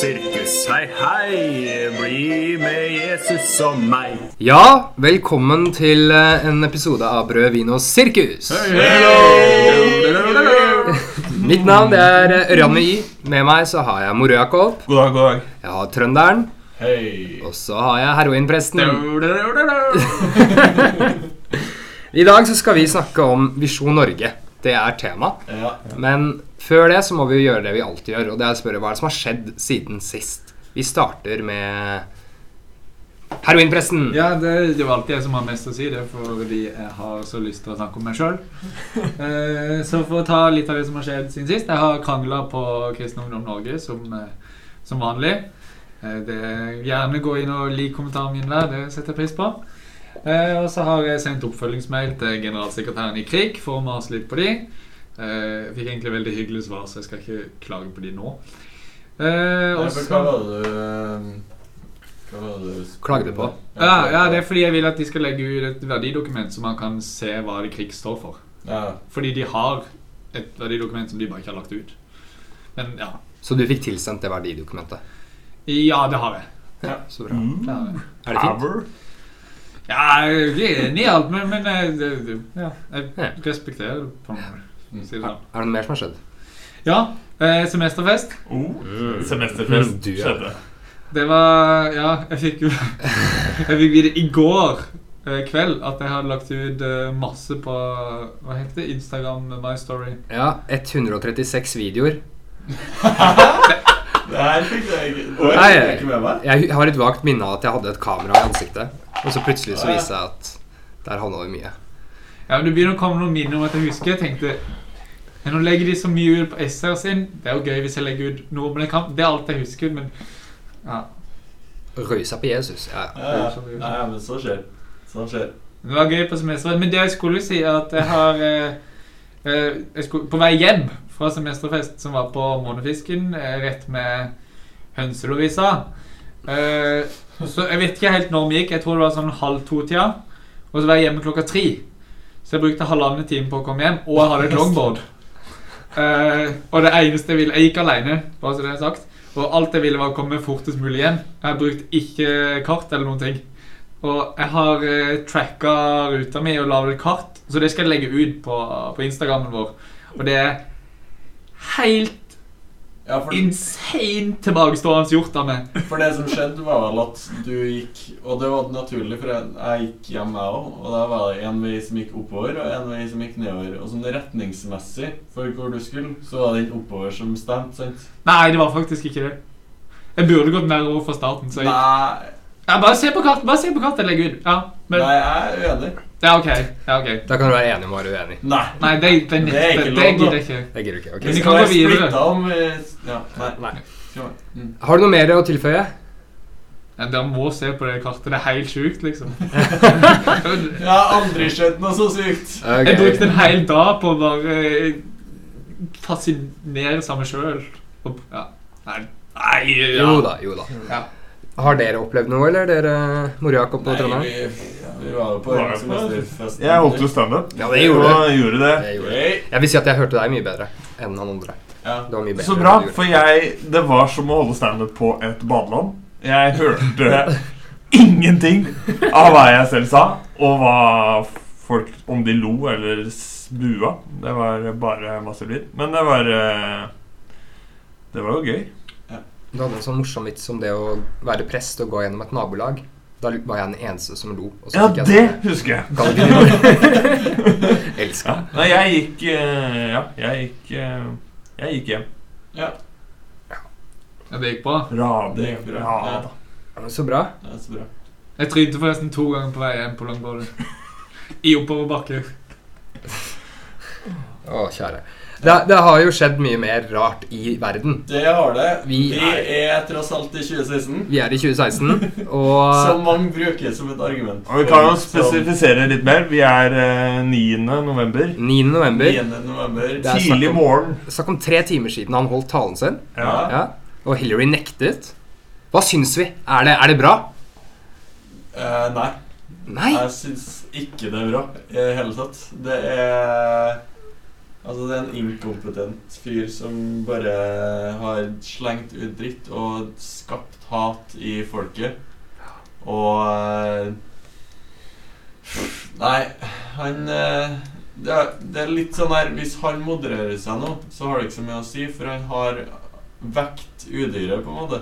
Sirkus, hei, hei, bli med Jesus og meg. Ja, velkommen til eh, en episode av Brød, vin og sirkus. Mitt navn det er eh, Ørjan I. Med meg så har jeg Moro Jakob. God dag, god dag. Jeg har Trønderen. Hei. Og så har jeg heroinpresten. I dag så skal vi snakke om Visjon Norge. Det er tema. Ja. Men før det så må vi jo gjøre det vi alltid gjør, og det er å spørre hva er det som har skjedd siden sist. Vi starter med heroinpresten. Ja, det, er jo alltid jeg som har mest å si det, fordi jeg har så lyst til å snakke om meg sjøl. Eh, så for å ta litt av det som har skjedd siden sist Jeg har krangla på Kristen Ungdom Norge som, eh, som vanlig. Eh, det, gjerne gå inn og lik kommentaren min der, det setter jeg pris på. Eh, og så har jeg sendt oppfølgingsmail til generalsekretæren i Krig for å mase litt på de. Eh, jeg fikk egentlig veldig hyggelig svar, så jeg skal ikke klage på de nå. Eh, og Hva var det du Hva var det du Klagde på? Ja, ja, det er fordi jeg vil at de skal legge ut et verdidokument så man kan se hva det krig står for. Ja. Fordi de har et verdidokument som de bare ikke har lagt ut. Men ja. Så du fikk tilsendt det verdidokumentet. Ja, det har jeg. Så bra. Mm. Er det fint? Ja, jeg er enig i alt, men, men jeg, jeg, ja, Ja. jeg respekterer det på en måte. Mm. Si det sånn. Er det noe mer som har skjedd? Ja, eh, semesterfest. Oh, semesterfest Du, skjedde. Det var Ja, jeg fikk jo Jeg fikk vite i går eh, kveld at jeg hadde lagt ut eh, masse på Hva heter det? Instagram My Story. Ja, 136 videoer. Nei, fikk jeg ikke Oi, Nei, fikk jeg ikke med meg. Jeg har et vagt minne av at jeg hadde et kamera i ansiktet. Og så plutselig så viste jeg at der havna det mye. Ja, men Det begynner å komme noen minner om at jeg husker. Jeg tenkte men Nå legger de så mye ut på SR sin. Det er jo gøy hvis jeg legger ut noe, kan, det er alt jeg husker. Men ja, Røysa på Jesus. Ja, ja. Ja, ja. Ja, men så skjer. Sånn skjer. Det var gøy på semesteret. Men det jeg skulle si, er at jeg har eh, eh, jeg skulle, På vei hjem fra semesterfest, som var på Månefisken, eh, rett med Hønselovisa eh, Så jeg vet ikke helt når vi gikk. Jeg tror det var sånn halv to-tida. Og så var jeg hjemme klokka tre. Så jeg brukte halvannen time på å komme hjem, og jeg hadde et longboard. Eh, og det eneste jeg ville Jeg gikk alene, bare så det er sagt. Og alt jeg ville, var å komme fortest mulig hjem. Jeg brukte ikke kart eller noen ting. Og jeg har uh, tracka ruta mi og laget et kart, så det skal jeg legge ut på, på Instagrammen vår. Og det er helt Ja, for, insane tilbakestående gjort av meg. for det som skjedde, var vel at du gikk Og det var naturlig, for jeg, jeg gikk hjem, jeg òg. Og da var det en vei som gikk oppover, og en vei som gikk nedover. Og sånn retningsmessig for hvor du skulle, så var det den oppover som stemte, sant? Nei, det var faktisk ikke det. Jeg burde gått mer over fra starten. Så jeg, Nei, ja, bare se på kartet, bare se på kartet jeg legger ut. Ja, men, nei, jeg er uenig. ja, ok. Ja, ok. Da kan du være enig om å være uenig. Nei. Nei, det, det, Det er ikke det, lov, det gidder jeg ikke. Jeg gidder ikke. ok. Men vi kan gå være videre. om eh, Ja, nei. Nei. Mm. Har du noe mer å tilføye? Ja, Dere må se på det kartet. Det er helt sjukt, liksom. Jeg har aldri skjønt noe så sykt. Jeg brukte en hel dag på å bare eh, fascinere seg meg sjøl. Ja. Nei, nei ja. Jo da, jo da. Ja. Har dere opplevd noe, eller dere Mor-Jakob og Trondheim? vi, vi var jo på semesterfest. Jeg holdt jo standup. Ja, det gjorde det. Jeg gjorde det. Jeg vil si at jeg hørte deg mye bedre enn han andre. Ja. Det var mye bedre Så bra, for jeg Det var som å holde standup på et badeland. Jeg hørte ingenting av hva jeg selv sa, og hva folk Om de lo eller bua. Det var bare masse lyd. Men det var eh, Det var jo gøy. Du hadde en sånn morsom vits om det å være prest og gå gjennom et nabolag. Da var jeg den eneste som lo. Og så Ja, jeg det sånn- husker jeg. Elsker Ja. Nei, jeg gikk eh, Ja, jeg gikk eh, Jeg gikk hjem. ja. Ja, det gikk bra. Bra, Det gikk bra. Ja, Ja. da. Ja, men Så bra. Er så bra. Jeg trynte forresten to ganger på vei hjem på longboardet. I oppoverbakke. Å, kjære. Det, det har jo skjedd mye mer rart i verden. Det har det. Vi Vi er tross alt i 2016. Vi er i 2016, Som og mange bruker som et argument. Og vi kan jo spesifisere litt mer. Vi er eh, 9. november. 9. november 9. november. Det er Tidlig morgen. Snakk om tre timer siden han holdt talen sin. Ja. Ja, og Hillary nektet. Hva syns vi? Er det, er det bra? Eh, nei. Nei. Jeg syns ikke det er bra i det hele tatt. Det er Altså, det er en inkompetent fyr som bare har slengt ut dritt og skapt hat i folket. Og eh, Nei, han eh, det er, litt sånn her Hvis han modererer seg nå, så har det ikke så mye å si, for han har vekt udyret, på en måte,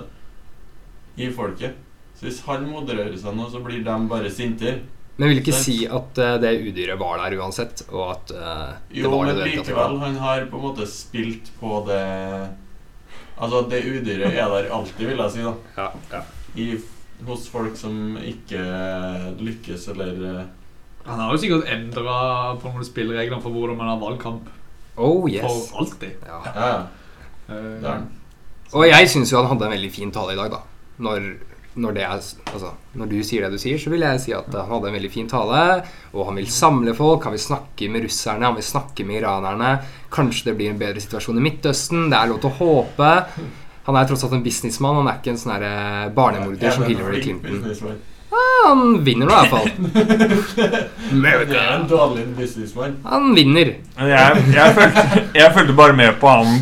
i folket. Så hvis han modererer seg nå, så blir de bare sintere. Men vil ikke si at uh, det udyret var der uansett, og at uh, det Jo, var men Jo, men likevel, han har på en måte spilt på det Altså, det udyret er der alltid, vil jeg si, da. Ja, ja. I, hos folk som ikke lykkes, eller eh, Han har jo sikkert endra på noen spilleregler for hvordan man har valgkamp Oh yes. for alltid. Ja. Ja. Eh, Det er han. Og jeg syns jo han hadde en veldig fin tale i dag, da. Når, når, det er, altså, når du sier det du sier, så vil jeg si at han hadde en veldig fin tale. Og han vil samle folk, han vil snakke med russerne, han vil snakke med iranerne. Kanskje det blir en bedre situasjon i Midtøsten. Det er lov til å håpe. Han er tross alt en businessmann, han er ikke en sånn eh, barnemorder som Hillary Clinton. Han vinner nå, i hvert fall. Det er en dårlig businessmann. Han vinner. Jeg, jeg, følte, jeg følte bare med på han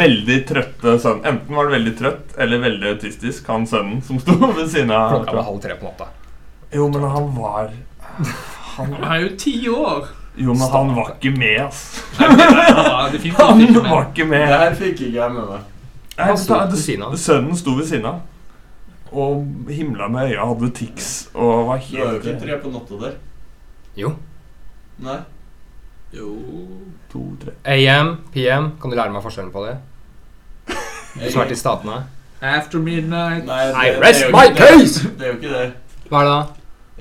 veldig trøtte sønnen. Enten var det veldig trøtt eller veldig autistisk, han sønnen som sto ved siden av. Klokka var halv tre på natta. Jo, men han var Han er jo ti år! Jo, men han var ikke med, ass. Han var ikke med. Det med. her fikk ikke jeg med meg. Han. Sønnen sto ved siden av. Og himla med øya, hadde tics og var helt Du er jo ikke tre på natta der. Jo. Nei. Jo To, tre. AM, PM. Kan du lære meg forskjellen på det? Du som har vært i Statene. After midnight. Nei, det, I det er rest jo my ikke det. case! Det er jo ikke det. Hva er det da?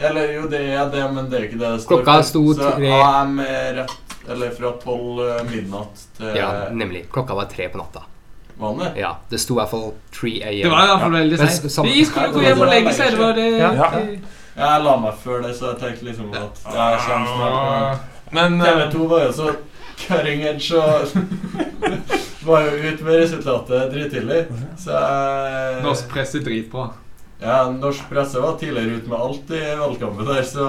Eller jo, det er det, men det er jo ikke det det står Klokka for. sto Så tre. AM er rett Eller fra tolv eh, midnatt til Ja, nemlig. Klokka var tre på natta. Vannet. Ja, Det sto i hvert fall 3 AM. Det var i hvert fall veldig seint. Vi skulle gå hjem og legge seg. Det var det Ja. Ja. Jeg la meg før det, så jeg tenkte liksom at jeg kommer snart. Men Men eh, TV2 var jo så cutting edge og var jo ute med resultatet drittidlig. Så jeg Norsk presse dritbra. Ja, norsk presse var tidligere ute med alt i valgkampen der, så.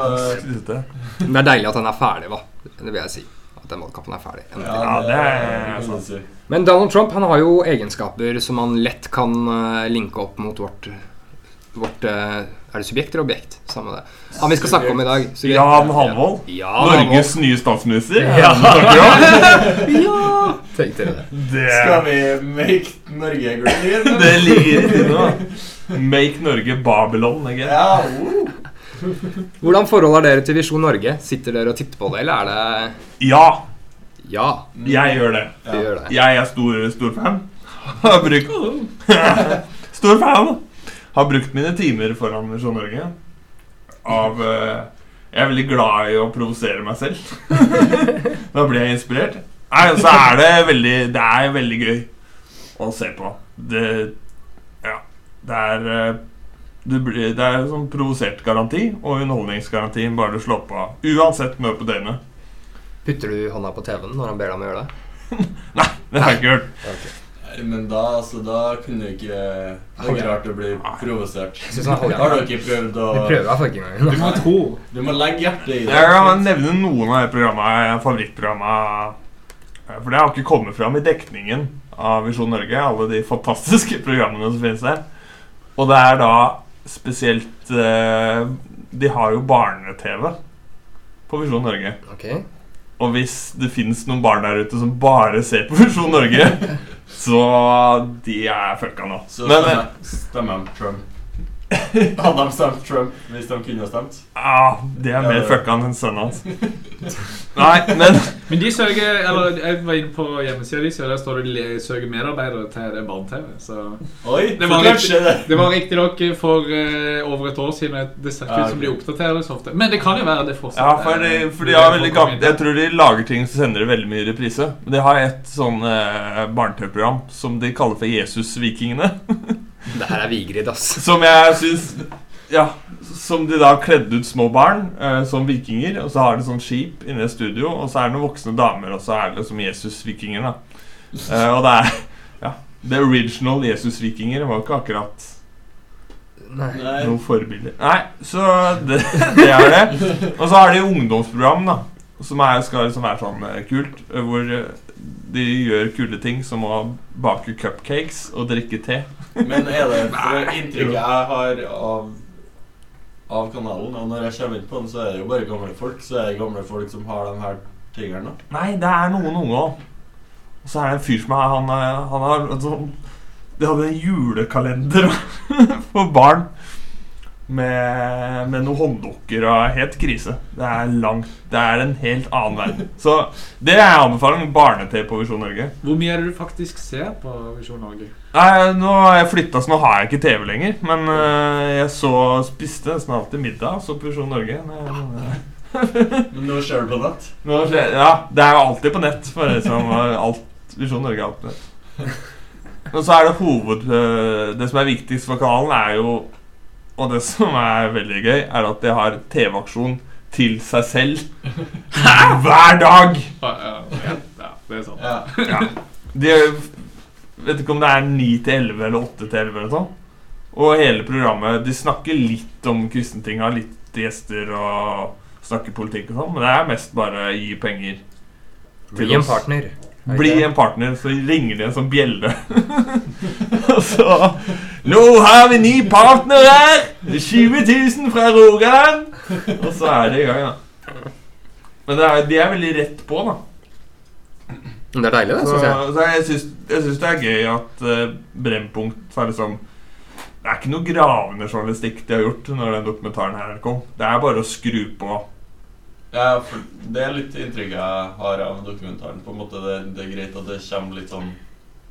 Men det er deilig at den er ferdig, da. Det vil jeg si. Den valgkampen er ferdig. Ja, det er sant. si. Men Donald Trump han har jo egenskaper som han lett kan eh, linke opp mot vårt Vårt eh, Er det subjekt eller objekt? Samme det. Han vi skal snakke om i dag. subjekt. Jan Halvold. Ja, Norges nye statsminister. Ja. Ja. Tenkte dere det? Skal vi make Norge great again? det ligger i nå. Make Norge Babylon again. Ja, uh. Hvordan forhold har dere til Visjon Norge? Sitter dere og titter på det, eller er det Ja, Ja, jeg gjør det. Ja. gjør det. Jeg er stor, stor fan. Har brukt Stor fan. Har brukt mine timer foran Visjon Norge. Av eh, Jeg er veldig glad i å provosere meg selv. da blir jeg inspirert. Nei, så er det veldig Det er veldig gøy å se på. Det Ja. Det er eh, blir, det er sånn provosert garanti og underholdningsgaranti bare du slår på. Uansett møte på døgnet. Putter du hånda på TV-en når han ber deg om å gjøre det? Nei, Det har jeg ikke hørt. Okay. Men da, altså, da kunne du ikke Det er ikke rart du blir provosert. Er Har du ikke prøvd å Vi prøver i hvert fall ikke engang. Du må tro. Du må legge hjertet i det. Jeg kan nevne noen av de programmene, favorittprogrammene For det har ikke kommet fram i dekningen av Visjon Norge, alle de fantastiske programmene som finnes der. Og det er da spesielt eh, De har jo barne-TV på Visjon Norge. Ok. Og hvis det fins noen barn der ute som bare ser på Visjon Norge, så de er fucka nå. Så stemmer Trump. Hadde de stemt Trump hvis de kunne stemt? Ah, det er mer fucka enn sønnen hans. Nei, men Men de søker Eller jeg var inne på hjemmesida di, så der står det de søker medarbeidere til barne-TV. Så Oi, Det var riktig, det. Det var riktignok for uh, over et år siden. Det ser ikke Ja, ut som de oppdaterer så ofte. Men det kan jo være det fortsatt Ja, for, de, for de har veldig gammel. Jeg tror de lager ting så sender det veldig mye i reprise. De har et sånn uh, barne-TV-program som de kaller for Jesus-vikingene. Det her er Vigrid, ass. Som jeg syns Ja, som de da kledde ut små barn eh, som vikinger. Og så har de sånn skip inne i studio, og så er det noen voksne damer, og så er det som Jesus-vikinger, da. Eh, og det er Ja. The original Jesus-vikinger var ikke akkurat Nei. noen forbilder. forbilde. Nei, så det, det er det. Og så har de ungdomsprogram, da. Som er, skal liksom være sånn eh, kult. eh, Hvor eh, de gjør kule ting, som å bake cupcakes og drikke te. Men er det for inntrykket jeg har av av kanalen, og når jeg kommer inn på den, så er det jo bare gamle folk. Så er det gamle folk som har de her tingene. da. Nei, det er noen unge òg. Og så er det en fyr som er Han, er- han har sånn De hadde en julekalender for barn. Med, med noen hånddukker og helt krise. Det er langt Det er en helt annen verden. Så det er jeg anbefaling. Barne-TV på Visjon Norge. Hvor mye er det du faktisk ser på Visjon Norge? Nei, Nå har jeg flytta, så nå har jeg ikke TV lenger. Men øh, jeg så spiste nesten alltid middag så på Visjon Norge. Men nå ser du på nett. Nå skjer, ja, det er jo alltid på nett. For liksom, alt, Visjon Norge er alltid på nett. Men så er det hoved... øh, Det som er viktigst for kanalen, er jo Og det som er veldig gøy, er at de har TV-aksjon til seg selv hver dag. Ja, ja, ja, ja det er sant. Ja. Ja. De vet ikke om det er 9 til 11 eller 8 til 11 eller sånn. Og hele programmet De snakker litt om kristentinga, litt gjester og snakker politikk og sånn, men det er mest bare gi penger. Bli til en oss. partner. en partner. Bli en partner, så ringer de en sånn bjelle. og så Nå har vi ny partner her! 20 000 fra Rogaland! Og så er det i gang, da. Men det er, de er veldig rett på, da. Det er deilig, det, Så, syns jeg. så jeg syns, jeg syns det er gøy at uh, Brennpunkt er liksom Det er ikke noe gravende journalistikk de har gjort når den dokumentaren her kom. Det er bare å skru på. Ja, for det er litt inntrykket jeg har av dokumentaren. På en måte det, det er greit at det kommer litt sånn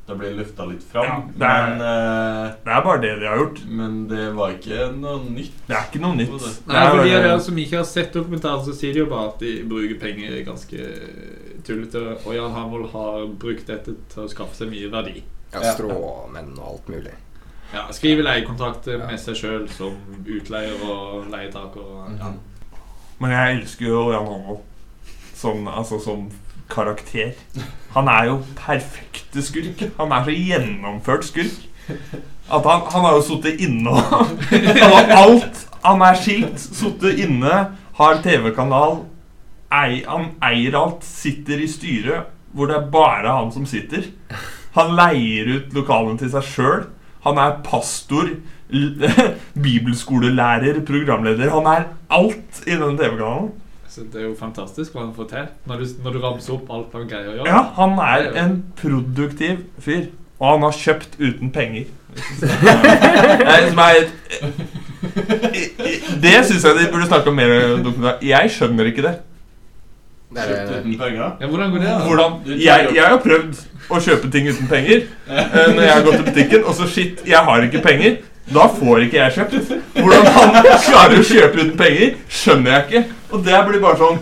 Det blir løfta litt fram. Ja, det er- men, eh, Det er bare det de har gjort. men det var ikke noe nytt. Det er ikke noe nytt. Det Nei, for de av dere som ikke har sett dokumentaren, så sier de jo bare at de bruker penger ganske tullete. Og Jan Hanvold har brukt dette til å skaffe seg mye verdi. Ja. Stråmenn og alt mulig. Ja, Skrive leiekontrakt med seg sjøl som utleier og leietaker. Og, ja. Men jeg elsker jo Jan Holmvold som, altså, som karakter. Han er jo perfekte skurk. Han er så gjennomført skurk. At han, han har jo sittet inne og alt. Han er skilt, sittet inne, har TV-kanal. Han eier alt. Sitter i styret hvor det er bare han som sitter. Han leier ut lokalene til seg sjøl. Han er pastor, bibelskolelærer, programleder. Han er alt i den TV-kanalen. Så det er jo fantastisk hva han får til. Når du, når du ramser opp alt han greier å gjøre. Ja, han er en produktiv fyr. Og han har kjøpt uten penger. Er Det syns jeg de burde snakke om mer dokumentar. Jeg skjønner ikke det. Det Kjøpt uten penger. Ja, hvordan går det? da? Hvordan Jeg, jeg har prøvd å kjøpe ting uten penger eh, når jeg har gått til butikken, og så shit, jeg har ikke penger. Da får ikke jeg kjøpt. Hvordan han klarer å kjøpe uten penger, skjønner jeg ikke. Og det blir bare sånn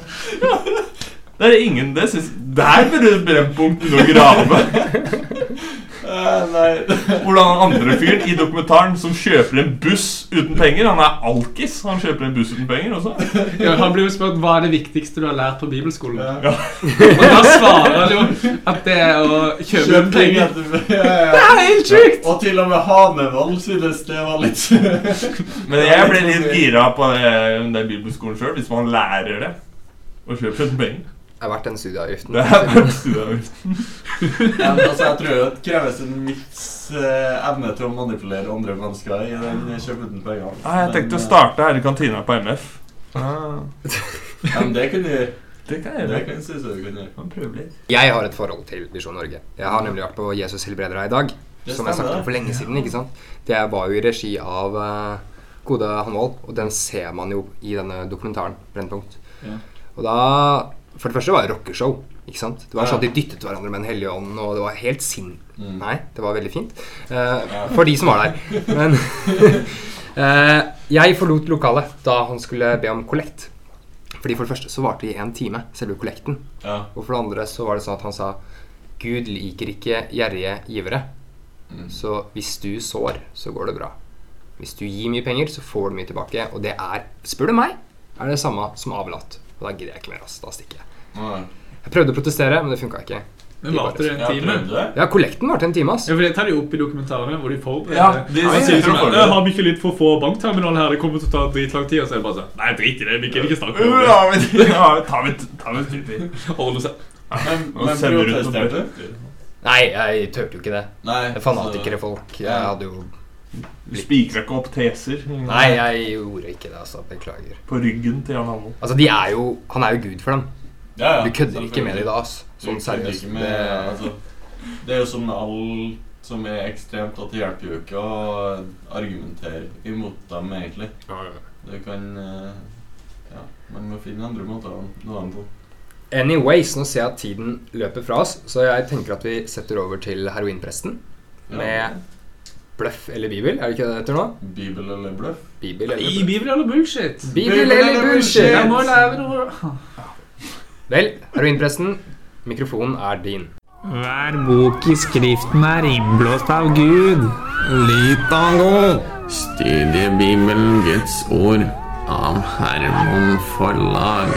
Det er ingen det synes, Der burde Brennpunkt begynne å grave. Nei. Hvordan han andre fyren i dokumentaren som kjøper en buss uten penger Han er alkis. Han kjøper en buss uten penger også. Ja, han blir jo spurt hva er det viktigste du har lært på bibelskolen. Ja. Og da svarer han jo at det er å kjøpe Kjøp penger. penger. Ja, ja. Det er helt sjukt! Og til og med Hanevold synes det var litt Men jeg ble litt gira på det, den bibelskolen sjøl, hvis man lærer det. Å kjøpe uten penger. Er verdt den studieavgiften. Det er verdt studieavgiften. ja, altså, Jeg tror det kreves en viss eh, evne til å manipulere andre mennesker i den kjøp uten penger. Ah, jeg tenkte å starte her i kantina på MF. Ah, eh, Ja, men det kunne du det kan jeg Det gjøre. kan jeg synes du kunne gjøre. Litt. Jeg har et forhold til Visjon Norge. Jeg har nemlig vært på Jesus helbreder deg i dag. Det Som jeg snakket om for lenge siden. ikke sant? Det var jo i regi av, uh, gode Hanvold, og den ser man jo i denne dokumentaren. Brennpunkt. Ja. Og da For det første var det rockeshow. Ikke sant? Det var sånn at De dyttet hverandre med en hellig ånd, og det var helt sinn... Mm. Nei, det var veldig fint. Uh, For de som var der. Men uh, jeg forlot lokalet da han skulle be om kollekt. Fordi For det første så varte det i én time, selve kollekten. Ja. Og for det andre så var det sånn at han sa Gud liker ikke gjerrige givere. Mm. Så hvis du sår, så går det bra. Hvis du gir mye penger, så får du mye tilbake. Og det er, spør du meg, er det samme som avlatt. Og da gidder jeg ikke mer. ass. Da stikker jeg. Jeg prøvde å protestere, men det funka ikke. Men varte det en time? Ja, kollekten varte en time, ass. Ja, for Det tar de opp i dokumentarene hvor de får Ja, de- ja, sier sånn forbereder. Har vi ikke litt for få bankterminaler her? Det kommer til å ta dritlang tid. Og så er det bare sånn Nei, drit i det. Vi kan ikke snakke om det. Ja, men ja, ta med ta med. Holde seg. Men, men du protesterte du? Nei, jeg turte jo ikke det. Nei. Fanatikere folk. Jeg hadde jo Du spikra ikke opp teser Nei, jeg gjorde ikke det, altså. Beklager. på ryggen til Jan Hanvold. Altså, de er jo Han er jo gud for dem. Ja, ja, vi kødder ikke med det i dag, ass. Sånn seriøst. med, Det, altså, det er jo som med alt som er ekstremt, at det hjelper jo ikke å argumentere imot dem, egentlig. Det kan eh, Ja, man må finne andre måter å nå dem på. anyways, nå ser jeg at tiden løper fra oss, så jeg tenker at vi setter over til heroinpresten. Ja. Med bløff eller bibel, er det ikke det det heter nå? Bibel eller bløff? Bibel eller I. Bibel eller bullshit? Bibel eller bullshit? Jeg må lære noe. Vel, heroinpresten, mikrofonen er din. Hver bok i Skriften er innblåst av Gud. Litango. Studie Bibelen Guds ord av Herman Forlag.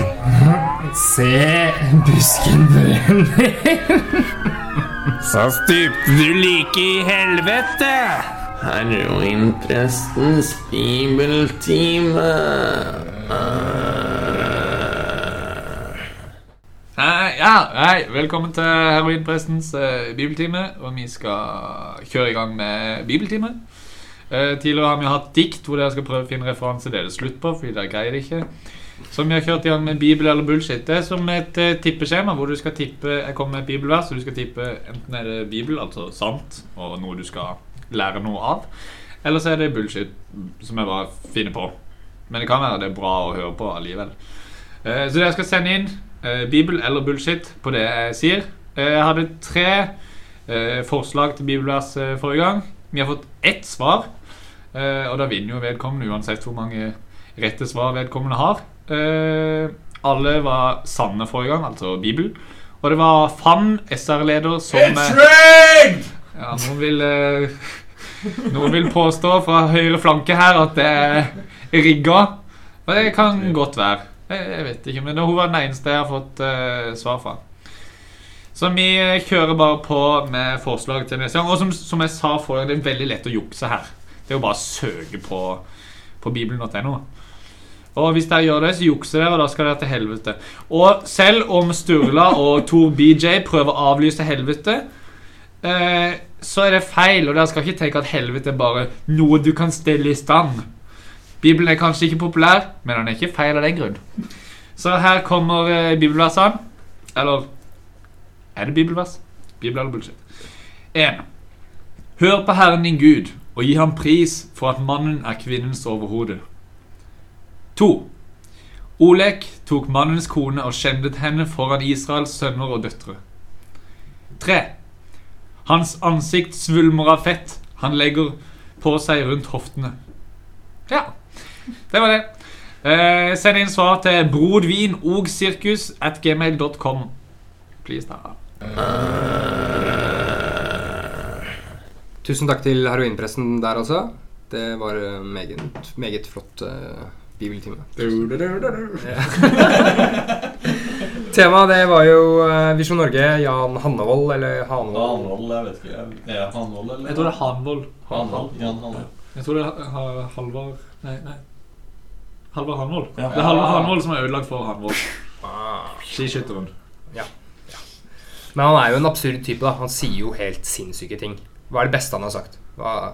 Se, busken brenner. Så stupte du like i helvete. Heroinprestens bibeltime. Hei, ja, hei, velkommen til Heroinprestens eh, bibeltime. Og vi skal kjøre i gang med bibeltime. Eh, tidligere har vi hatt dikt hvor dere skal prøve å finne referanse. Det er det slutt på, fordi dere greier det ikke. Så vi har kjørt i gang med bibel eller bullshit. Det er som et eh, tippeskjema hvor du skal tippe Jeg kommer med et bibelvers, og du skal tippe enten er det bibel, altså sant, og noe du skal lære noe av, eller så er det bullshit, som jeg bare finner på. Men det kan være det er bra å høre på allikevel. Eh, Så dere skal sende inn eh, Bibel eller bullshit på det jeg sier. Eh, Jeg hadde tre eh, forslag til bibelvers eh, forrige gang. Vi har fått ett svar, eh, og da vinner jo vedkommende uansett hvor mange rette svar vedkommende har. Eh, alle var sanne forrige gang, altså Bibel. Og det var Fam, SR-leder, som It's rigged! ja, noen vil Noen vil påstå fra høyre flanke her at det er rigga. Og det kan godt være. Jeg, vet ikke, men hun var den eneste jeg har fått uh, svar fra. Så vi kjører bare på med forslag til neste gang. Og som, som jeg sa forrige gang, det er veldig lett å jukse her. Det er jo bare å søke på, på bibelen.no. Og hvis dere gjør det, så jukser dere, og da skal dere til helvete. Og selv om Sturla og Tor BJ prøver å avlyse helvete, eh, så er det feil, og dere skal ikke tenke at helvete er bare noe du kan stelle i stand. Bibelen er kanskje ikke populær, men den er ikke feil av den grunn. Så her kommer eh, bibelversene. Eller er det bibelvers? Bibel eller bullshit? 1. Hør på Herren din Gud, og gi ham pris for at mannen er kvinnens overhode. 2. Olek tok mannens kone og skjendet henne foran Israels sønner og døtre. 3. Hans ansikt svulmer av fett. Han legger på seg rundt hoftene. Ja, det var det. Eh, send inn svar til brodvin og sirkus at gmail.com. Please, da. Tusen takk til heroinpressen der, altså. Det var eh, meget, meget flott uh, bibeltime. Temaet det var jo eh, Visjon Norge, Jan Hannevold, eller. Hanvold, jeg vet ikke. Er Hanvold, eller? Jeg tror det er Hanvold. Hanvold. Jan Hanvold. Jeg tror det er Ha- Halvard Nei, nei. Halvard Hanvold. Ja. Det er Halvard Hanvold som er ødelagt for Hanvold. Skiskytteren. Men han er jo en absurd type. da Han sier jo helt sinnssyke ting. Hva er det beste han har sagt? Hva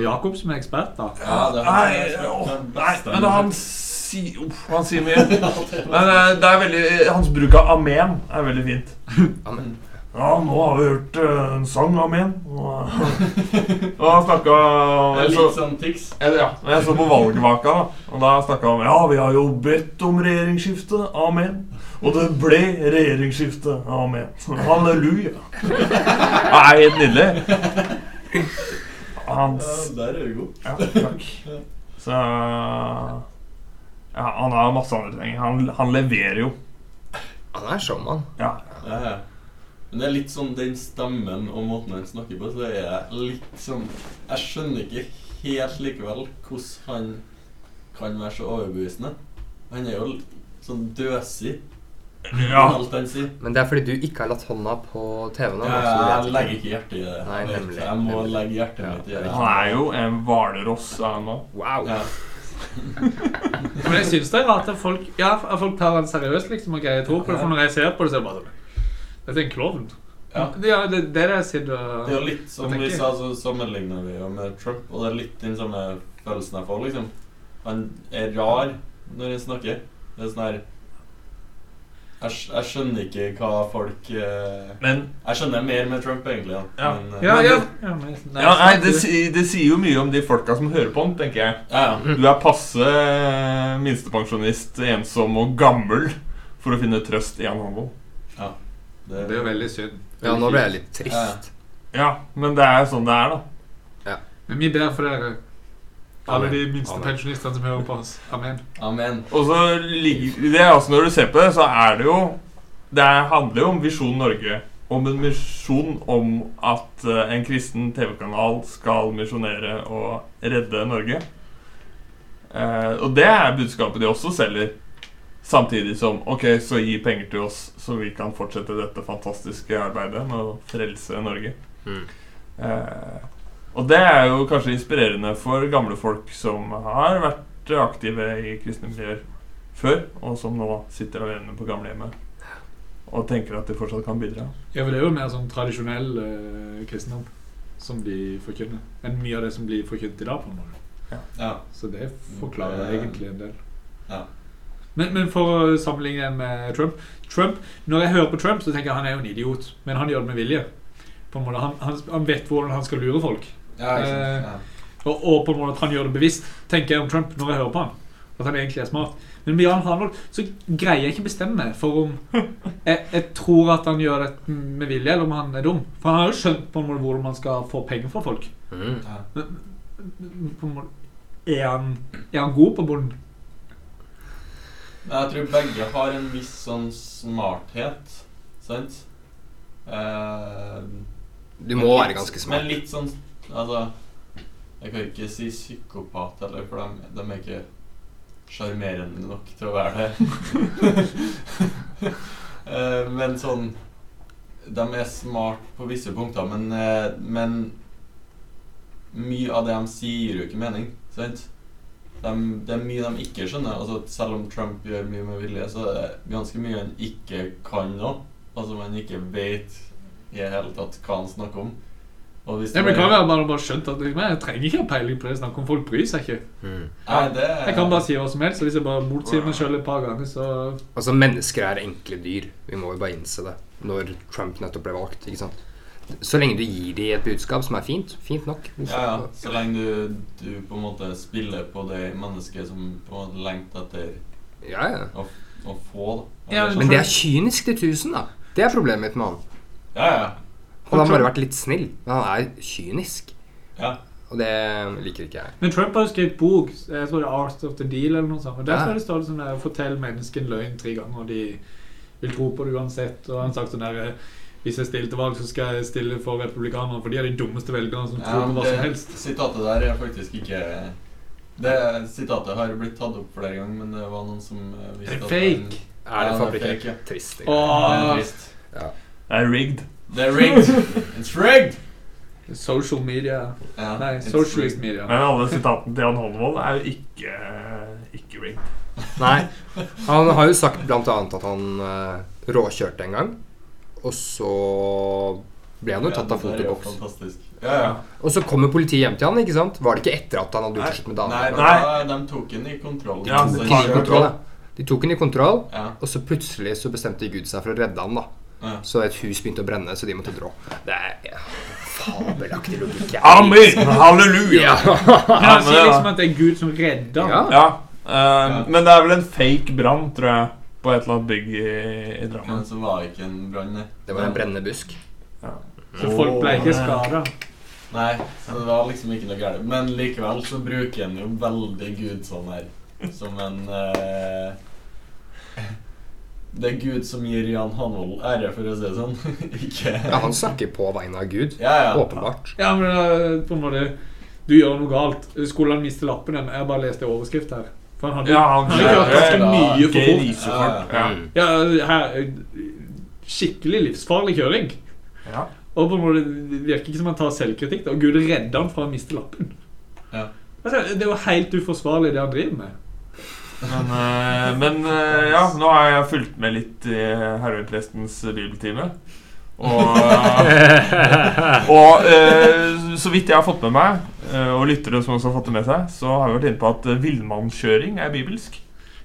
Jakob som er ekspert, da. Ja, det er Nei, åh, nei, men han sier Uff, han sier mye. Men eh, det er veldig Hans bruk av amen er veldig fint. Amen. Ja, nå har vi hørt eh, en sang av en. Og, og han snakka Det så, litt sånn tics. ja, Jeg så på valgvaka, da. Og da snakka han om Ja, vi har jo bedt om regjeringsskifte. Amen. Og det ble regjeringsskifte. Amen. Halleluja. Det er helt nydelig. Hans Ja, der er du god. Ja, takk. Så Ja, han har masse andre ting. Han, han leverer jo. Han er showman. Ja. Ja, ja. Men det er litt sånn den stemmen og måten han snakker på, så er jeg litt sånn Jeg skjønner ikke helt likevel hvordan han kan være så overbevisende. Han er jo sånn døsig ja. alt han sier. Men det er fordi du ikke har latt hånda på TV-en. Ja, jeg legger ikke hjertet i det. Nei, nemlig, Jeg må nemlig. legge hjertet mitt i det. Han er jo en hvalross, han òg. Wow. Ja. Men jeg syns det er rart at folk, ja, at folk tar han seriøst liksom, og greier tro på det. For når jeg ser på det, så er det bare sånn Dette er en klovn. Ja. Ja, det, er det jeg sitter og Det er litt som vi sa, så sammenligner vi jo med Trump, og det er litt den samme følelsen jeg får, liksom. Han er rar når han snakker. Det er sånn her jeg, jeg skjønner ikke hva folk eh, Men Jeg skjønner mer med Trump, egentlig. Da. Ja. Men, eh, Ja, Men ja. ja nei, nei, ja, nei, det, det sier jo mye om de folka som hører på han, tenker jeg. ja, ja. Du er passe minstepensjonist, ensom og gammel for å finne trøst i en handel. Det, Det er jo veldig synd. Ja, nå ble jeg litt trist. Ja, men det er jo sånn det er, da. Men vi ber for dere, alle de minste pensjonistene som hører på oss. Amen. Amen. Og så ligger det er altså Når du ser på det, så er det jo Det er- handler jo om Visjon Norge. Om en misjon om at eh, en kristen TV-kanal skal misjonere og redde Norge. Eh, og det er budskapet de også selger. Samtidig som Ok, så gi penger til oss, så vi kan fortsette dette fantastiske arbeidet med å frelse Norge. Mm. Eh, og det er jo kanskje inspirerende for gamle folk som har vært aktive i kristne miljøer før, og som nå sitter alene på gamlehjemmet og tenker at de fortsatt kan bidra. Ja, for det er jo mer sånn tradisjonell eh, kristendom som de forkynner, enn mye av det som blir forkynt i dag. på en måte. Ja. Så det forklarer Det- egentlig en del. Ja. Men, men for å sammenligne den med Trump Trump, Når jeg hører på Trump, så tenker jeg han er jo en idiot. Men han gjør det med vilje. På en måte. Han, han, han vet hvordan han skal lure folk. Ja, Eh. Og, og på en måte at han gjør det bevisst, tenker jeg om Trump når jeg hører på han. At han egentlig er smart. Men med Jan Hanvold så greier jeg ikke bestemme meg for om jeg, jeg tror at han gjør det med vilje, eller om han er dum. For han har jo skjønt på en måte hvordan man skal få penger fra folk. Mm. Men, På en måte, er, han, er han god på bunnen? Jeg tror begge har en viss sånn smarthet, sant? Eh, Du må litt- være ganske smart. Men litt sånn Altså Jeg kan ikke si psykopat heller, for de, de er ikke sjarmerende nok til å være det. Eh, men sånn De er smart på visse punkter, men, eh, men mye av det de sier, gir jo ikke mening. Sant? De, det er mye de ikke skjønner. Altså, selv om Trump gjør mye med vilje, så er det ganske mye han ikke kan nå. Altså man ikke vet i det hele tatt hva han snakker om. Og hvis Jeg beklager, jeg har bare, bare skjønt at jeg, jeg trenger ikke ha peiling på det. Snakk om folk bryr seg ikke. Mm. Nei, det Jeg kan bare si hva som helst. Og hvis jeg bare motsier meg sjøl et par ganger, så Altså, mennesker er enkle dyr. Vi må jo bare innse det. Når Trump nettopp ble valgt. ikke sant? Så lenge du gir dem et budskap som er fint, fint nok. Ja, ja. Så lenge du, du på en måte spiller på det mennesket som på en måte lengter etter Ja, ja. å få, da. Ja, Men det er kynisk til tusen, da. Det er problemet mitt med han. Ja, ja. Han har bare vært litt snill, men han er kynisk. ja. Og det liker ikke jeg. Men Trump har jo skrevet bok, jeg tror det er Art of the Deal eller noe sånt. Og der Ja. det står det sånn der, Fortell mennesken løgn tre ganger, og de vil tro på det uansett. Og han har sagt sånn der eh, Hvis jeg stiller til valg, så skal jeg stille for republikanerne, for de er de dummeste velgerne som ja tror på hva som helst. sitatet der er faktisk ikke Det sitatet har blitt tatt opp flere ganger, men det var noen som eh, Det visste er at fake. Er det Ja, det er fabrikkert? fake, ja. Trist. Det er trist. Det er rigged. Det er rigged! It's rigged! social media Ja, Nei, socialist rigged. media. Men alle sitatene til Jan Holmvold er jo ikke, ikke rigged. Nei. Han har jo sagt blant annet at han uh, råkjørte en gang. Og så ble han jo tatt av fotoboks. Fantastisk. Ja, ja. Og så kommer politiet hjem til han, ikke sant? Var det ikke etter at han hadde gjort slutt med Nei, nei, da, de tok den i kontroll. De de tok den i kontroll. De tok i kontroll, Ja, og så plutselig så bestemte Gud seg for å redde han, da. Ja. Så et hus begynte å brenne, så de måtte dra. Det er ja, fabelaktig logikk. Amen! Halleluja! Ja. Men han sier liksom at det er Gud som redder. Ja. Ja, eh, Men det er vel en fake brann, tror jeg, på et eller annet bygg i, i Drammen. Men så var det ikke en brann, nei. Det var en brennende busk. Så folk ble ikke skada. Nei, så det var liksom ikke noe galt. Men likevel så bruker en jo veldig Gud sånn her. Som en eh, Det er Gud som gir Jan Hanvold ære, for å si det sånn. ikke Ja, han snakker på vegne av Gud. Ja, ja. Åpenbart. Ja, men uh, på en måte Du gjør noe galt. Skulle han miste lappen igjen? Jeg bare lest en overskrift her. For han Ja, han han kjørt ganske mye for fort. Ja. Her, skikkelig livsfarlig kjøring. Ja. Og på en måte, Det virker ikke som han tar selvkritikk. Og Gud redder han fra å miste lappen. Ja. Altså, det jo helt uforsvarlig, det han driver med. Men, øh, men øh, ja, nå har jeg fulgt med litt i Herøyprestens bibeltime. Og, og eh, så vidt jeg har fått med meg, eh, og lyttere som også har fått det med seg, så har vi vært inne på at eh, villmannskjøring er bibelsk.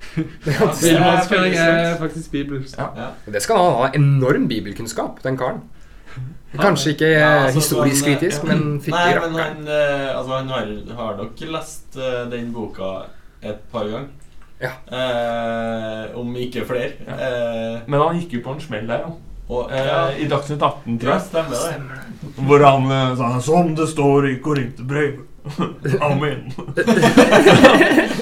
Villmannskjøring er faktisk bibelsk. Ja. Det skal han ha enorm bibelkunnskap, den karen. Kanskje ikke Ja, altså, historisk sånn, kritisk, men fytti Nei, men rakkeren. han, eh, altså, han har, har nok lest uh, den boka et par ganger. Ja. Uh, om ikke flere. Ja. Eh, Men han gikk jo på en smell der, han. Og, Eh, ja, I Dagsnytt 18, tror jeg. stemmer det. Hvor han eh, sa Som det står i Korinterbrev. Amen.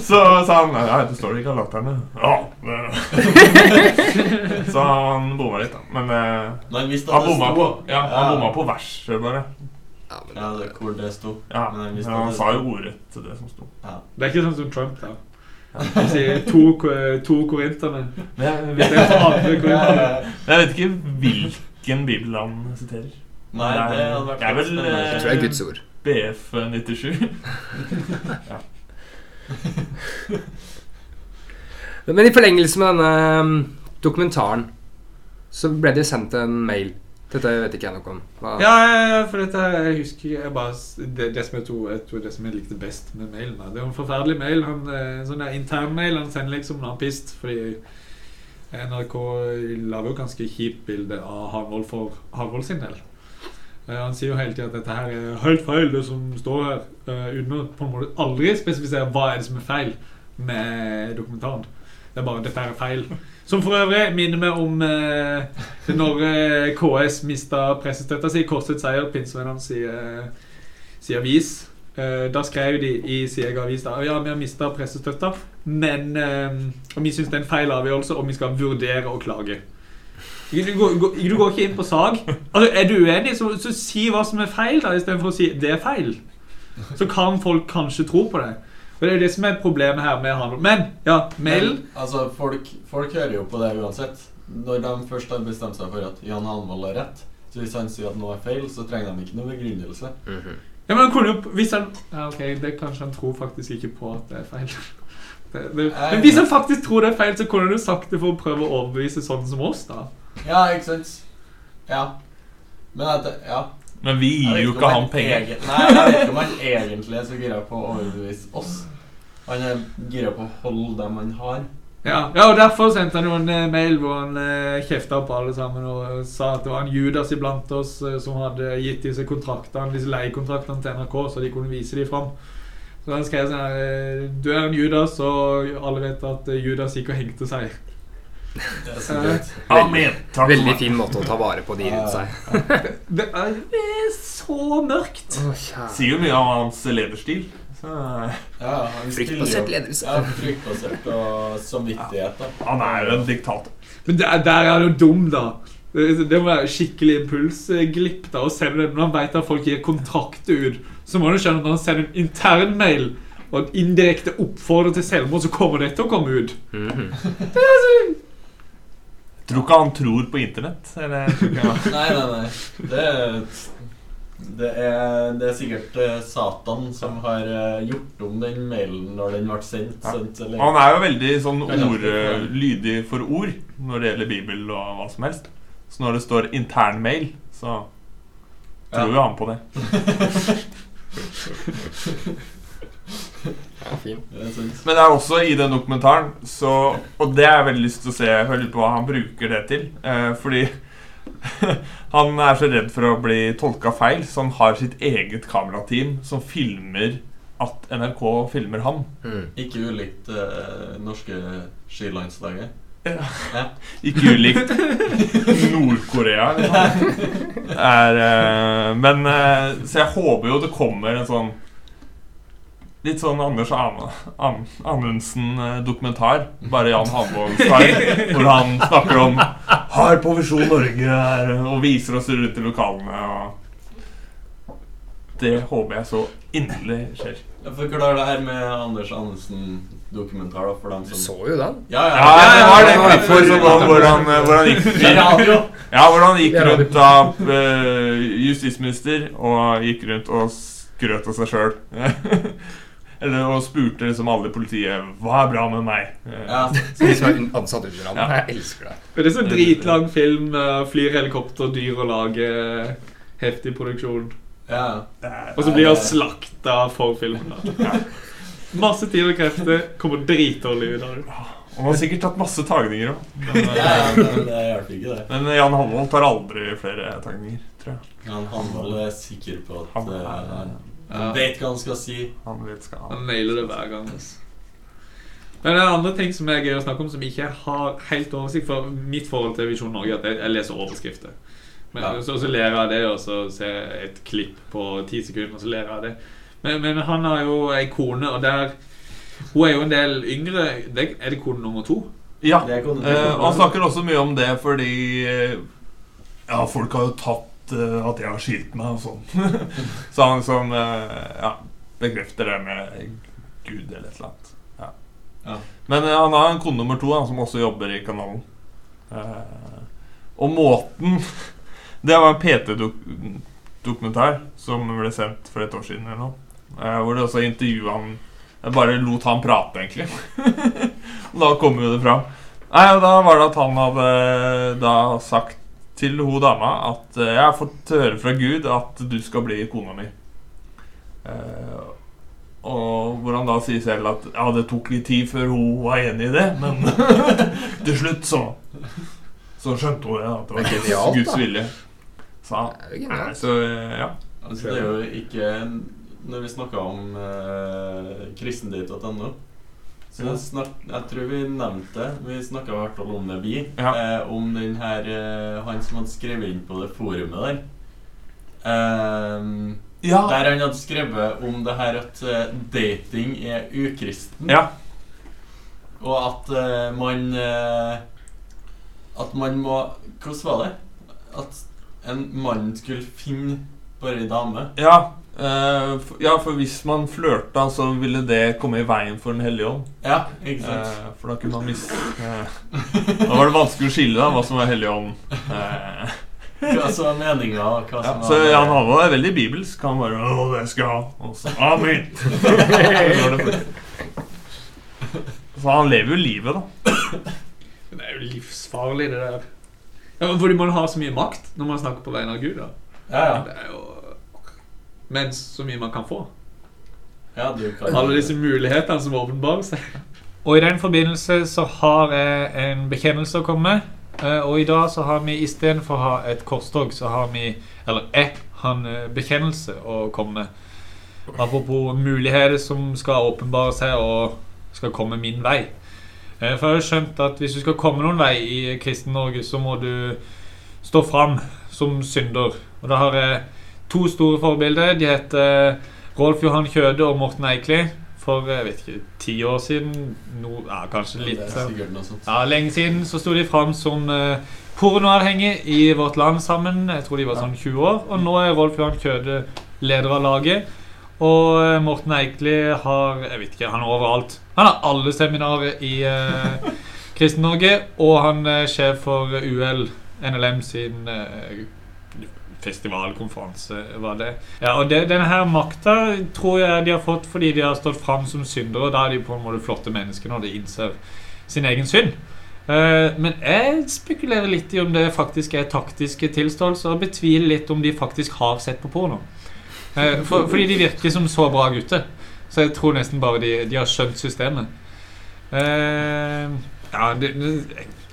så sa han Nei, det står det i latterne. Ja. så han bomma litt, da. Men eh, Nei, han visste han bomma på, ja, han Ja. bomma på verset, bare. Ja, men Ja, det, hvor det sto. Ja, Men han han sa jo ordrett til det som sto. Det er ikke sånn som Trump, da. Han sier to, to korinterne. Men jeg vet, jeg vet ikke hvilken bibel han siterer. Nei, det hadde vært Det er vel, jeg tror er Guds ord. BF 97. Men i forlengelse med denne um, dokumentaren så ble det sendt en mail. Dette vet ikke jeg noe om. Hva? Ja, for dette jeg husker jeg bare, det, det som jeg tror, jeg tror det som jeg likte best med mailen. Det var en forferdelig mail. Han, eh, sånn der internmail han sender liksom når han pist. Fordi NRK lager jo ganske kjipt bilde av Harvold for Harvold sin del. Eh, Han sier jo hele tiden at dette her er helt feil, det som står her. eh, Uten å på en måte aldri spesifisere hva er det som er feil med dokumentaren. Det er bare 'dette er feil'. Som for øvrig minner meg om eh, når eh, KS mista pressestøtta si. Korset seier, pinsevennene sier, sier avis. Eh, da skrev de i Sieg Avis da, ja, vi har mista pressestøtta, men eh, og vi syns det er en feil avgjørelse, og vi skal vurdere å klage. Du går- du går ikke inn på sak. Altså, er du uenig, så, så si hva som er feil, da, istedenfor å si 'det er feil'. Så kan folk kanskje tro på det. Og Det er jo det som er problemet her med handel. Men ja, mailen Men, altså, folk, folk hører jo på det uansett. Når de først har bestemt seg for at Jan Hanvold har rett, så hvis han sier at noe er feil, så trenger de ikke noe begrunnelse. Mhm. Ja, men han kunne jo Hvis han ja, Ok, det kanskje han tror faktisk ikke på at det er feil. Det, det, men hvis han faktisk tror det er feil, så kunne han jo sagt det for å prøve å overbevise sånn som oss, da. Ja, ikke sant? Ja. Men at ja. Men vi gir jo ikke han penger. egen- Nei, jeg vet ikke om han egentlig er så gira på å overbevise oss. Han er gira på å holde dem han har. Ja, ja, og Derfor sendte han jo en eh, mail hvor han eh, kjefta på alle sammen og sa at det var en Judas iblant oss eh, som hadde gitt disse kontraktene, disse leiekontraktene til NRK, så de kunne vise dem fram. Så han skrev sånn her eh, Du er en Judas, og alle vet at eh, Judas gikk og hengte seg. Det er så greit. Amen. Takk Veldig fin måte å ta vare på de rundt seg. Det er, så mørkt! Sier jo mye om hans lederstil. Så, Ja, han Fryktbasert ledelse. Ja, fryktbasert og samvittighet. da. han er jo en diktator. Men der, der er han jo dum, da. Det må være skikkelig impulsglipp da å sende det. Når han vet at folk gir kontrakt ut, så må du skjønne at når han sender en internmail og en indirekte oppfordrer til selvmord, så kommer det til å komme ut. Mhm. Tror ikke han tror på internett. Eller, Nei, nei, nei. Det det er, det er sikkert eh, Satan som har eh, gjort om den mailen når den ble sendt. Ja. sendt eller, Han er jo veldig sånn Ja, ja. ord, lydig for ord når det gjelder Bibel og hva som helst. Så når det står internmail, så tror Ja. jo han på det. Ja, fin. Men det er også i den dokumentaren så, Og det har jeg veldig lyst til å se Hør litt på hva han bruker det til. Eh, fordi Han er så redd for å bli tolka feil, så han har sitt eget kamerateam som filmer at NRK filmer ham. Ikke ulikt eh, norske skilandslaget. Ikke ulikt Nord-Korea. Liksom. Eh, men eh, Så jeg håper jo det kommer en sånn Litt sånn Anders Anundsen-dokumentar. Bare Jan Hanvold-style. Hvor han snakker om Har på Visjon Norge er, og viser oss rundt i lokalene. Og det håper jeg så inderlig skjer. Forklar det her med Anders Anundsen-dokumentar, da, for dem som Så jo den. Ja, Ja, ja, var det klippet som var hvor han, gikk Radio. Ja, hvor han gikk rundt av eh, justisminister og gikk rundt og skrøt av seg sjøl. Eller og spurte liksom alle i politiet Hva er bra med meg? Eh, Ja. Ansatt under ham. Ja. Jeg elsker det. Det er sånn dritlang film. eh, Flyr helikopter, dyr og lager heftig produksjon. ja. Og så blir han slakta for filmen. da. Masse tid og krefter. Kommer dritdårlig ut av det. Han har sikkert tatt masse tagninger òg. Men, ja, eh, ja, men men Jan Hanvold tar aldri flere tagninger, tror jeg. Han Hanvold er sikker på at eh, han Ja. vet hva han skal si. Han vet skal han. Han nailer det hver gang. Altså. Men det er andre ting som er gøy å snakke om, som ikke har helt oversikt for. Mitt forhold til Visjon Norge er at jeg, jeg leser overskrifter. Men, Ja. så, så ler jeg av det, og så ser jeg et klipp på ti sekunder, og så ler jeg av det. Men, men han har jo ei kone, og der Hun er jo en del yngre. Det, er det kone nummer to? Ja. Eh, han snakker også mye om det fordi eh, Ja, folk har jo tatt at jeg har skilt meg og sånn. Så han som eh, ja, bekrefter det med Gud eller et eller annet. Ja. Ja. Men eh, han har en kone nummer to han, som også jobber i kanalen. Eh, og måten Det var en PT-dokumentar som ble sendt for et år siden. eller noe eh, Hvor de også intervjua han Jeg bare lot han prate, egentlig. Og da kom jo det fram. Nei, Da var det at han hadde da sagt til hun dama at eh, jeg har fått høre fra Gud at du skal bli kona mi. Eh, og hvor han da sier selv at ja, det tok litt tid før hun var enig i det, men til slutt så Så skjønte hun det, at det var Det Guds, genialt, Guds da. vilje. Så, nei, så eh, ja. Altså, det er jo ikke Når vi snakka om uh, kristendate.no så snak, Jeg tror vi nevnte det. Vi snakka i hvert fall om det, vi. Ja. Eh, om den her eh, Han som hadde skrevet inn på det forumet der. Eh, Ja. Der han hadde skrevet om det her at eh, dating er ukristen. ja. Og at eh, man eh, At man må Hvordan var det? At en mann skulle finne bare ei dame. Ja, eh, f- ja, for hvis man flørta, så ville det komme i veien for Den hellige ånd. Ja, ikke sant? uh, for da kunne man miste uh, da var det vanskelig å skille da, hva som var hellig ånd. Eh, Hva som var meninga, og hva ja, som så var Jan Halvard er veldig bibelsk. Han bare 'Å, det skal jeg ha.' Og så 'Amen'. Så så han lever jo livet, da. Det er jo livsfarlig, det der. Ja, men Fordi man har så mye makt når man snakker på vegne av Gud. da Ja, ja. Det er jo Mens så mye man kan få. ja du kan Alle disse mulighetene som åpenbarer seg. Og i den forbindelse så har jeg en bekjennelse å komme med. Eh, Og i dag så har vi istedenfor å ha et korstog, så har vi Eller jeg har en eh, bekjennelse å komme med. Apropos muligheter som skal åpenbare seg og skal komme min vei. Eh, For jeg har skjønt at hvis du skal komme noen vei i Kristen-Norge, så må du stå fram som synder. Og da har jeg to store forbilder. De heter Rolf Johan Kjøde og Morten Eikli. For jeg vet ikke, ti år siden no, ja, Kanskje litt eh, ja, Lenge siden så sto de fram som pornoavhengige i Vårt Land sammen. Jeg tror de var sånn 20 år. Og nå er Rolf Johan Kjøde leder av laget. Og eh, Morten Eikli har Jeg vet ikke, han er overalt. Han har alle seminarer i eh, Kristen-Norge, og han er sjef for UL, NLM sin eh, festivalkonferanse, var det. Ja, og det, Denne her makta tror jeg de har fått fordi de har stått fram som syndere. Og da er de på en måte flotte mennesker når de innser sin egen synd. Eh, men jeg spekulerer litt i om det faktisk er taktiske tilståelser, og betviler litt om de faktisk har sett på porno. Eh, for, fordi de virker som så bra gutter. Så jeg tror nesten bare de, de har skjønt systemet. Eh, ja, det,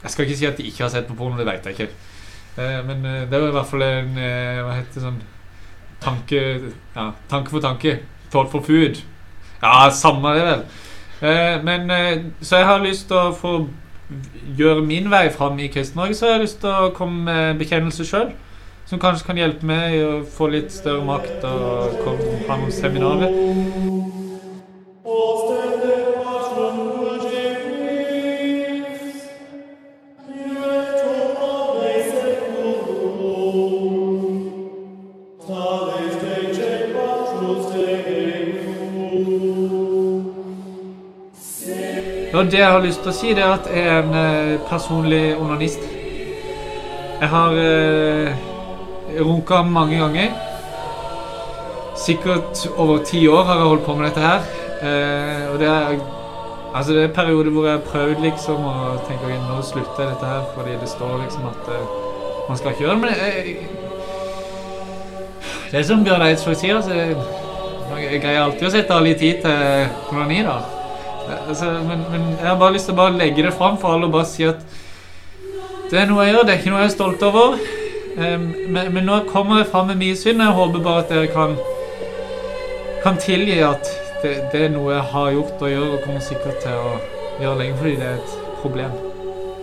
jeg skal ikke si at de ikke har sett på porno, det vet jeg ikke. Eh, men eh, det var i hvert fall en eh, Hva heter det sånn Tanke Ja, tanke for tanke. Thought for food. Ja, samme det, vel. Men Så jeg har lyst til å få gjøre min vei fram i Kristen-Norge, så jeg har lyst til å komme med bekjennelse sjøl. Som kanskje kan hjelpe meg å få litt større makt og komme, fram noen seminarer. Og det jeg har lyst til å si, det er at jeg er en eh, personlig onanist. Jeg har eh, runka mange ganger. Sikkert over ti år har jeg holdt på med dette her. Eh, og det er Altså det er perioder hvor jeg har prøvd liksom å tenke ok, nå slutter jeg dette her fordi det står liksom at eh, man skal ikke gjøre det. Men jeg, det er som Bjørn Eidsvåg sier, altså, jeg greier alltid å sette av litt tid til onani, da. Altså, men, men jeg har bare lyst til å bare legge det fram for alle og bare si at det er noe jeg gjør, det er ikke noe jeg er stolt over. Um, men, men nå kommer jeg fram med mye synd, jeg håper bare at dere kan, kan tilgi at det, det er noe jeg har gjort og gjør, og kommer sikkert til å gjøre lenge, fordi det er et problem.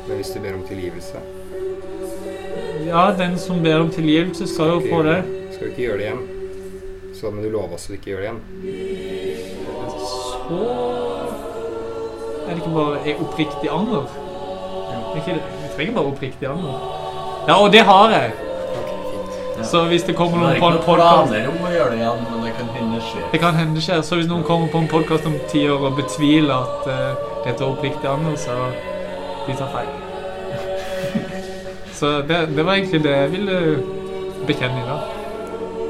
Men hvis du ber om tilgivelse, Ja, den som ber om tilgivelse, skal jo få det. Skal du ikke gjøre det igjen? Så må du love oss at du ikke gjør det igjen. Så er det ikke bare er oppriktig anger. Er ikke? Vi trenger bare oppriktig anger. Ja, og det har jeg. Fint. Så hvis det kommer er noen på en podkast podcast om å gjøre det igjen, men det kan hende det skjer. Det kan hende skjer. Så hvis noen kommer på en podkast om ti år og betviler at uh, dette er oppriktig anger, så de tar feil. så det, det var egentlig det jeg ville bekjenne i dag.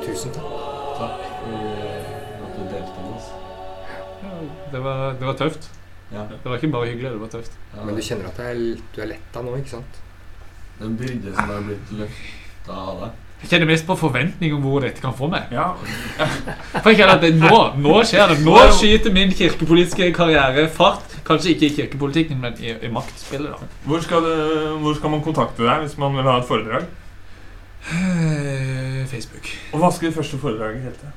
Tusen takk. Takk for eh, at du delte med oss. Det var, det var tøft. Ja. Det var ikke bare hyggelig, det var tøft. Ja, Men du kjenner at det er, du er letta nå, ikke sant? Det er en byrde som har blitt løfta av deg. Jeg kjenner mest på forventning om hvor dette kan få meg. Ja, For jeg kjenner at det, nå, nå skjer det. Nå skyter min kirkepolitiske karriere fart. Kanskje ikke i kirkepolitikken, men i, i maktspillet. da. hvor skal, det, hvor skal man kontakte deg hvis man vil ha et foredrag? Eh, Facebook. Og hva skal det første foredraget hete?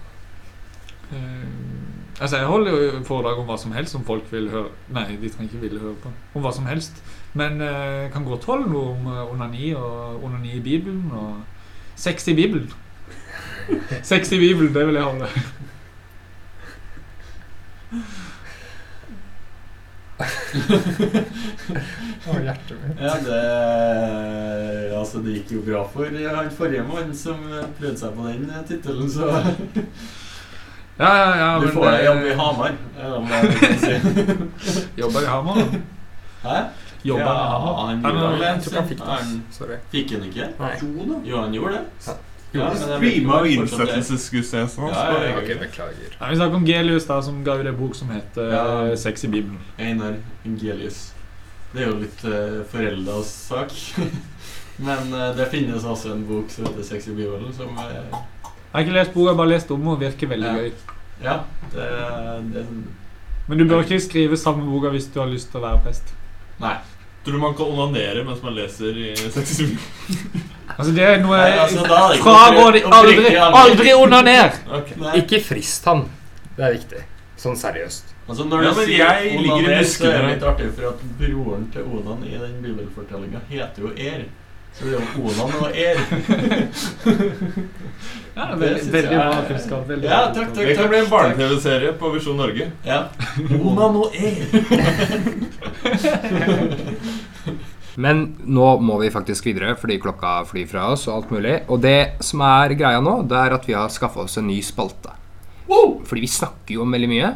Eh, altså, jeg holder jo foredrag om hva som helst som folk vil høre Nei, de trenger ikke ville høre på. Om hva som helst. Men eh, jeg kan godt holde noe om eh, onani og onani i Bibelen og sex i Bibelen. sex i Bibelen, det vil jeg holde. Åh hjertet mitt Ja, det Altså, det gikk jo bra for han forrige mann som prøvde seg på den tittelen, så Ja, ja, ja. Du får deg det- jobb i Hamar. er. Jobber i Hamar. Hæ? Jobber i Ja, han Ja, gjorde Jeg det. tror han fikk. Han- Fikk han ikke? Nei. Jo, han gjorde det. Ja. Ja, er- innsettelsesgudstjenesten hans. Ja, ja, ja. Beklager. Ja, vi snakker om Gelius, da, som ga ut en bok som heter Ja. eh, Sex i Bibelen. Einar Ingelius. Det er jo litt uh, forelda sak. Men uh, det finnes også en bok som heter Sex i Bibelen, som eh, Jeg har ikke lest boka, jeg har bare lest om den og virker veldig Ja. gøy. Ja, det, det Men du bør ikke skrive samme boka hvis du har lyst til å være prest. Nei. Tror du man kan onanere mens man leser i 60 Altså, det er noe Nei, altså, er Fraråder aldri, aldri onaner! Okay. Ikke frist han. Det er viktig. Sånn seriøst. Altså Når du ja, sier jeg ligger i onaner, så er det litt artig, for at broren til Onan i den bibelfortellinga heter jo Er. Så det er jo Olan og Er. Ja, veldig, veldig bra kunnskap. Veldig Ja, takk, takk, takk. Det kan bli en barne-TV-serie på Visjon Norge. Ja. Olan og Er. Men nå må vi faktisk videre, fordi klokka flyr fra oss og alt mulig. Og det som er greia nå, det er at vi har skaffa oss en ny spalte. Fordi vi snakker jo om veldig mye,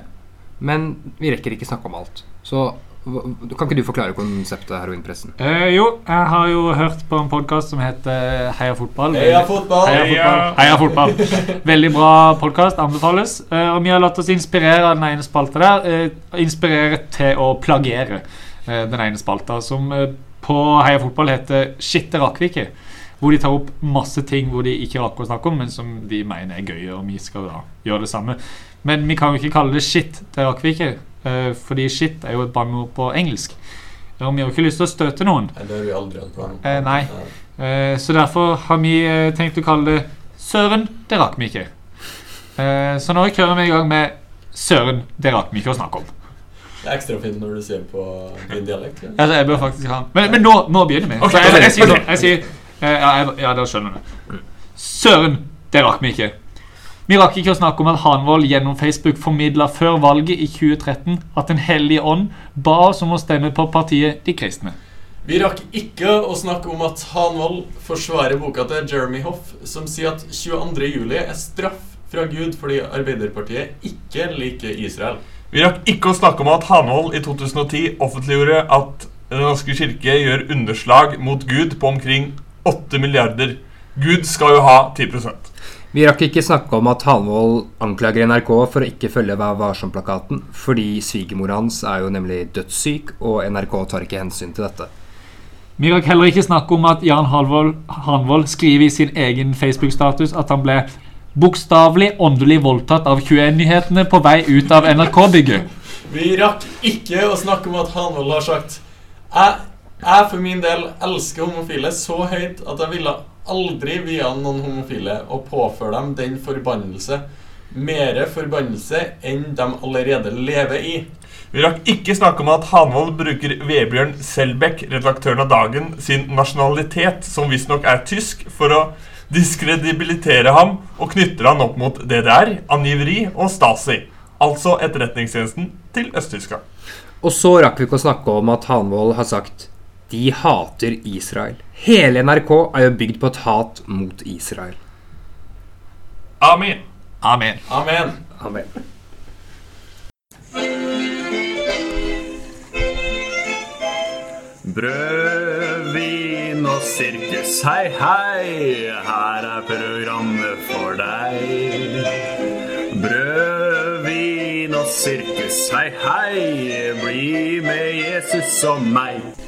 men vi rekker ikke snakke om alt. Så kan ikke du forklare konseptet heroinpressen? Eh, jo, jeg har jo hørt på en podkast som heter Heia fotball. Heia fotball! Heia fotball. Heia fotball. Veldig bra podkast. Anbefales. Eh, og vi har latt oss inspirere av den ene spalta der. Eh, inspirere til å plagiere eh, den ene spalta, som eh, på Heia fotball heter Shit, det rakk vi ikke. Hvor de tar opp masse ting hvor de ikke rakk å snakke om, men som de mener er gøye, og vi skal da gjøre det samme. Men vi kan jo ikke kalle det shit, det rakk vi ikke. Eh, fordi shit er jo et banneord på engelsk. Og vi har jo ikke lyst til å støte noen. Nei, det har vi aldri hatt på. Eh, nei. Eh, så derfor har vi eh, tenkt å kalle det Søren, det rakk vi ikke. Eh, så nå kjører vi i gang med Søren, det rakk vi ikke å snakke om. Det er ekstra fint når du ser på din dialekt. Ja. Altså, jeg bør faktisk ha Men, men nå, nå begynner vi. Okay, Så jeg, jeg, ok, sier jeg sier, eh, ja, jeg, ja, da skjønner du. Søren, det rakk vi ikke. Vi rakk ikke å snakke om at Hanvold gjennom Facebook formidla før valget i 2013 at Den hellige ånd ba oss om å stemme på partiet De kristne. Vi rakk ikke å snakke om at Hanvold forsvarer boka til Jeremy Hoff, som sier at 22. juli er straff fra Gud fordi Arbeiderpartiet ikke liker Israel. Vi rakk ikke å snakke om at Hanvold i 2010 offentliggjorde at Den norske kirke gjør underslag mot Gud på omkring 8 milliarder. Gud skal jo ha 10 Vi rakk ikke snakke om at Hanvold anklager NRK for å ikke følge Vær varsom-plakaten, fordi svigermora hans er jo nemlig dødssyk, og NRK tar ikke hensyn til dette. Vi rakk heller ikke snakke om at Jan Halvold, Hanvold skriver i sin egen Facebook-status at han ble bokstavelig åndelig voldtatt av 21-nyhetene på vei ut av NRK-bygget. Vi rakk ikke å snakke om at Hanvold har sagt jeg, jeg for min del elsker homofile så høyt at jeg ville aldri via noen homofile og påføre dem den forbannelse. Mere forbannelse enn de allerede lever i. Vi rakk ikke snakke om at Hanvold bruker Vebjørn Selbekk, redaktøren av Dagen, sin nasjonalitet, som visstnok er tysk, for å diskredibilitere ham og knytter han opp mot DDR, angiveri og Stasi. Altså etterretningstjenesten til Øst-Tyskland. Og så rakk vi ikke å snakke om at Hanvold har sagt de hater Israel. Hele NRK er jo bygd på et hat mot Israel. Amen. Amen. Amen. Amen. Brød, vin og sirkus, hei, hei, her er programmet for deg. Brød, vin og sirkus, hei, hei, bli med Jesus og meg.